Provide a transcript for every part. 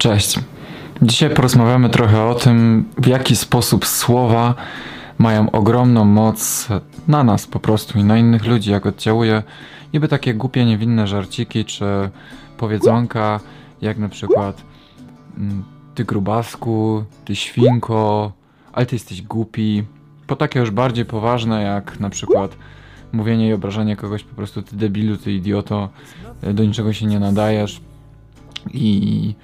Cześć. Dzisiaj porozmawiamy trochę o tym, w jaki sposób słowa mają ogromną moc na nas po prostu i na innych ludzi, jak oddziałuje niby takie głupie, niewinne żarciki czy powiedzonka, jak na przykład mm, ty grubasku, ty świnko, ale ty jesteś głupi. Po takie już bardziej poważne, jak na przykład mówienie i obrażanie kogoś po prostu ty debilu, ty idioto, do niczego się nie nadajesz i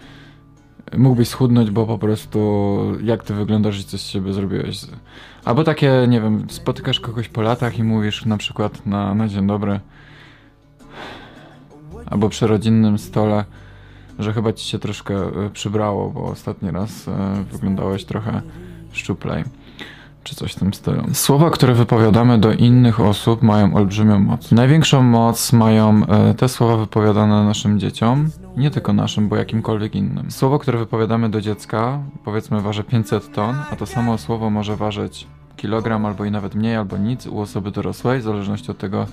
mógłbyś schudnąć, bo po prostu jak ty wyglądasz i coś z siebie zrobiłeś. Albo takie, nie wiem, spotykasz kogoś po latach i mówisz na przykład na, na dzień dobry albo przy rodzinnym stole, że chyba ci się troszkę e, przybrało, bo ostatni raz e, wyglądałeś trochę szczuplej czy coś w tym stylu. Słowa, które wypowiadamy do innych osób mają olbrzymią moc. Największą moc mają e, te słowa wypowiadane naszym dzieciom, nie tylko naszym, bo jakimkolwiek innym. Słowo, które wypowiadamy do dziecka, powiedzmy waży 500 ton, a to samo słowo może ważyć kilogram albo i nawet mniej, albo nic u osoby dorosłej, w zależności od tego,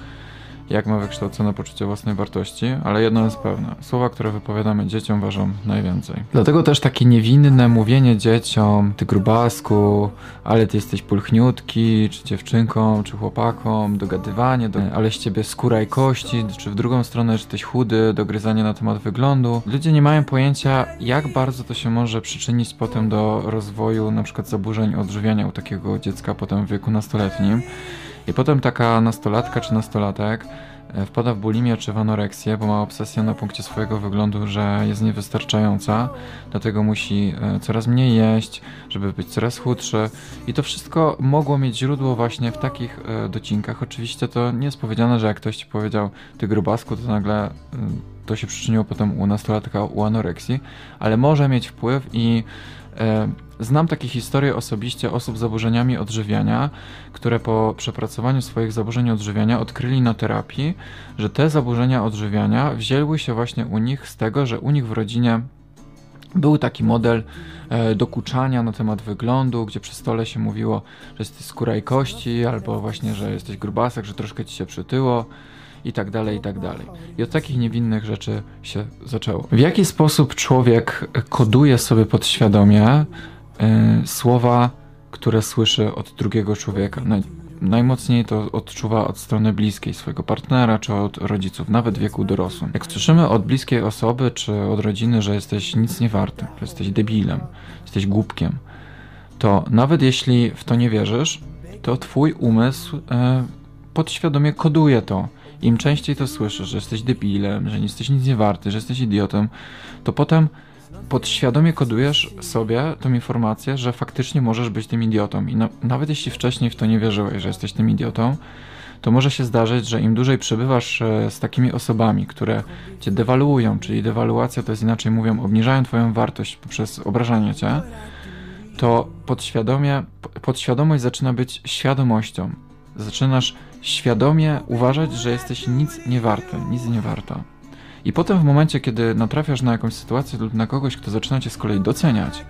jak ma wykształcone poczucie własnej wartości, ale jedno jest pewne: słowa, które wypowiadamy dzieciom, ważą najwięcej. Dlatego też takie niewinne mówienie dzieciom, ty grubasku, ale ty jesteś pulchniutki, czy dziewczynką, czy chłopakom, dogadywanie, do, ale z ciebie skóra i kości, czy w drugą stronę, że jesteś chudy, dogryzanie na temat wyglądu. Ludzie nie mają pojęcia, jak bardzo to się może przyczynić potem do rozwoju na przykład zaburzeń odżywiania u takiego dziecka potem w wieku nastoletnim. I potem taka nastolatka czy nastolatek e, wpada w bulimię czy w anoreksję, bo ma obsesję na punkcie swojego wyglądu, że jest niewystarczająca, dlatego musi e, coraz mniej jeść, żeby być coraz chudszy. I to wszystko mogło mieć źródło właśnie w takich e, docinkach. Oczywiście to nie jest powiedziane, że jak ktoś ci powiedział ty grubasku, to nagle to się przyczyniło potem u nastolatka u anoreksji, ale może mieć wpływ i Znam takie historie osobiście osób z zaburzeniami odżywiania, które po przepracowaniu swoich zaburzeń odżywiania odkryli na terapii, że te zaburzenia odżywiania wzięły się właśnie u nich z tego, że u nich w rodzinie był taki model e, dokuczania na temat wyglądu, gdzie przy stole się mówiło, że jesteś skóra i kości, albo właśnie, że jesteś grubasek, że troszkę ci się przytyło i tak dalej, i tak dalej. I od takich niewinnych rzeczy się zaczęło. W jaki sposób człowiek koduje sobie podświadomie y, słowa, które słyszy od drugiego człowieka. Naj, najmocniej to odczuwa od strony bliskiej swojego partnera czy od rodziców, nawet w wieku dorosłym. Jak słyszymy od bliskiej osoby czy od rodziny, że jesteś nic nie warty, że jesteś debilem, jesteś głupkiem, to nawet jeśli w to nie wierzysz, to twój umysł y, podświadomie koduje to. Im częściej to słyszysz, że jesteś debilem, że nie jesteś nic nie warty, że jesteś idiotem, to potem podświadomie kodujesz sobie tą informację, że faktycznie możesz być tym idiotą. I no, nawet jeśli wcześniej w to nie wierzyłeś, że jesteś tym idiotą, to może się zdarzyć, że im dłużej przebywasz e, z takimi osobami, które cię dewaluują, czyli dewaluacja to jest inaczej mówią, obniżają twoją wartość poprzez obrażanie cię, to podświadomie, podświadomość zaczyna być świadomością. Zaczynasz świadomie uważać, że jesteś nic nie warty, nic nie warta. I potem w momencie, kiedy natrafiasz na jakąś sytuację lub na kogoś, kto zaczyna cię z kolei doceniać,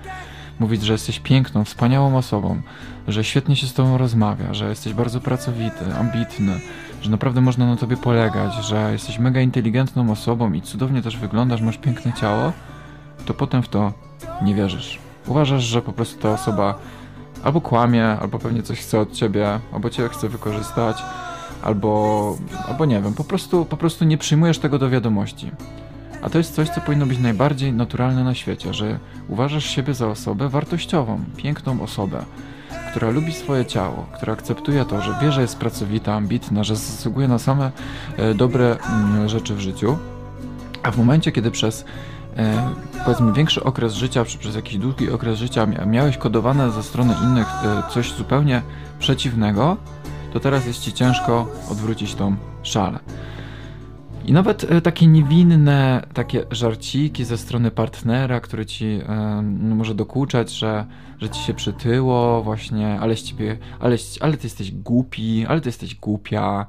mówić, że jesteś piękną, wspaniałą osobą, że świetnie się z tobą rozmawia, że jesteś bardzo pracowity, ambitny, że naprawdę można na tobie polegać, że jesteś mega inteligentną osobą i cudownie też wyglądasz, masz piękne ciało, to potem w to nie wierzysz. Uważasz, że po prostu ta osoba albo kłamie, albo pewnie coś chce od ciebie, albo cię chce wykorzystać, albo, albo nie wiem, po prostu, po prostu nie przyjmujesz tego do wiadomości. A to jest coś, co powinno być najbardziej naturalne na świecie, że uważasz siebie za osobę wartościową, piękną osobę, która lubi swoje ciało, która akceptuje to, że wie, że jest pracowita, ambitna, że zasługuje na same e, dobre mm, rzeczy w życiu, a w momencie, kiedy przez e, powiedzmy większy okres życia, czy przez jakiś długi okres życia miałeś kodowane ze strony innych e, coś zupełnie przeciwnego, to teraz jest ci ciężko odwrócić tą szalę. I nawet e, takie niewinne, takie żarciki ze strony partnera, który ci e, no, może dokuczać, że, że ci się przytyło, właśnie, ale ciebie, ale, ale ty jesteś głupi, ale ty jesteś głupia.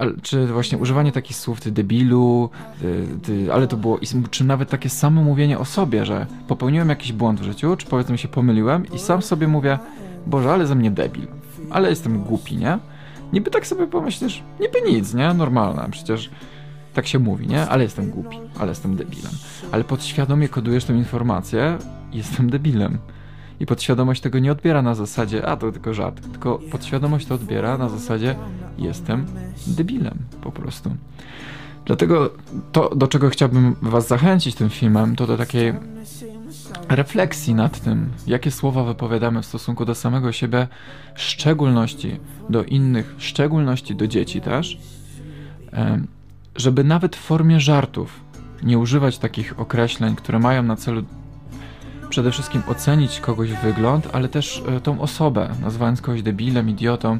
E, czy właśnie używanie takich słów, ty debilu, ty, ty, ale to było, czy nawet takie samo mówienie o sobie, że popełniłem jakiś błąd w życiu, czy powiedzmy się pomyliłem i sam sobie mówię, Boże, ale ze mnie debil ale jestem głupi, nie? Niby tak sobie pomyślisz, niby nic, nie? Normalne, przecież tak się mówi, nie? Ale jestem głupi, ale jestem debilem. Ale podświadomie kodujesz tę informację, jestem debilem. I podświadomość tego nie odbiera na zasadzie, a to tylko żart, tylko podświadomość to odbiera na zasadzie, jestem debilem po prostu. Dlatego to, do czego chciałbym Was zachęcić tym filmem, to do takiej refleksji nad tym, jakie słowa wypowiadamy w stosunku do samego siebie, szczególności do innych, szczególności do dzieci też, żeby nawet w formie żartów nie używać takich określeń, które mają na celu przede wszystkim ocenić kogoś wygląd, ale też e, tą osobę, nazywając kogoś debilem, idiotą.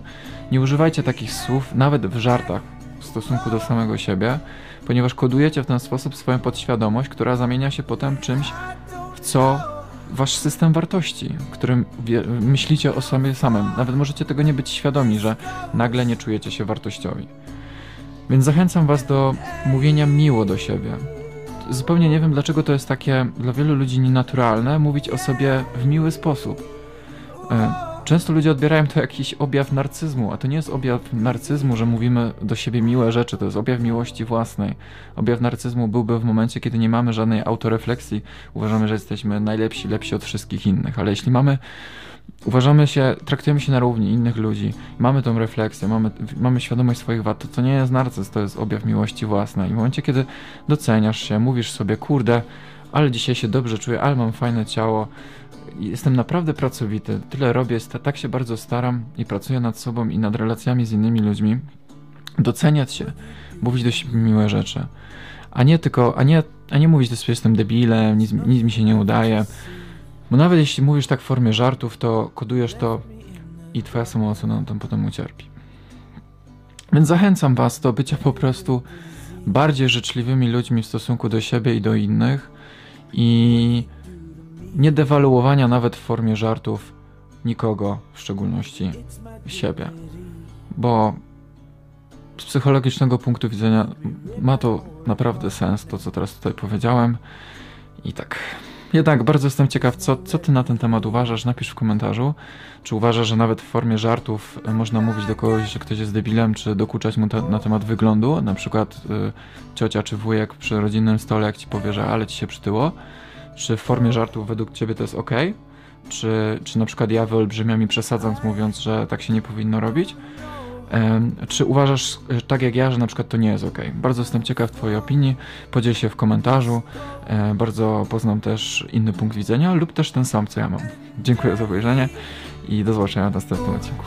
Nie używajcie takich słów nawet w żartach w stosunku do samego siebie, ponieważ kodujecie w ten sposób swoją podświadomość, która zamienia się potem czymś, w co wasz system wartości, którym myślicie o sobie samym. Nawet możecie tego nie być świadomi, że nagle nie czujecie się wartościowi. Więc zachęcam was do mówienia miło do siebie. Zupełnie nie wiem, dlaczego to jest takie dla wielu ludzi nienaturalne mówić o sobie w miły sposób. E, Często ludzie odbierają to jakiś objaw narcyzmu, a to nie jest objaw narcyzmu, że mówimy do siebie miłe rzeczy, to jest objaw miłości własnej. Objaw narcyzmu byłby w momencie, kiedy nie mamy żadnej autorefleksji, uważamy, że jesteśmy najlepsi, lepsi od wszystkich innych, ale jeśli mamy uważamy się, traktujemy się na równi innych ludzi, mamy tą refleksję, mamy, mamy świadomość swoich wad, to, to nie jest narcyzm, to jest objaw miłości własnej. I w momencie, kiedy doceniasz się, mówisz sobie, kurde, ale dzisiaj się dobrze czuję, ale mam fajne ciało, jestem naprawdę pracowity, tyle robię, tak się bardzo staram i pracuję nad sobą i nad relacjami z innymi ludźmi, doceniać się, mówić do siebie miłe rzeczy, a nie tylko, a nie, a nie mówić do siebie, jestem debilem, nic, nic mi się nie udaje, bo nawet jeśli mówisz tak w formie żartów, to kodujesz to i twoja samoocena tam potem ucierpi. Więc zachęcam was do bycia po prostu bardziej życzliwymi ludźmi w stosunku do siebie i do innych i nie dewaluowania nawet w formie żartów nikogo, w szczególności siebie. Bo z psychologicznego punktu widzenia ma to naprawdę sens, to co teraz tutaj powiedziałem. I tak. Jednak bardzo jestem ciekaw, co, co ty na ten temat uważasz. Napisz w komentarzu. Czy uważasz, że nawet w formie żartów można mówić do kogoś, że ktoś jest debilem, czy dokuczać mu te, na temat wyglądu? Na przykład y, ciocia czy wujek przy rodzinnym stole, jak ci powie, że ale ci się przytyło czy w formie żartów według ciebie to jest ok? Czy, czy na przykład ja wyolbrzymiam i przesadzając, mówiąc, że tak się nie powinno robić? Czy uważasz tak jak ja, że na przykład to nie jest ok? Bardzo jestem ciekaw Twojej opinii, podziel się w komentarzu. Bardzo poznam też inny punkt widzenia lub też ten sam, co ja mam. Dziękuję za obejrzenie i do zobaczenia w następnym odcinku.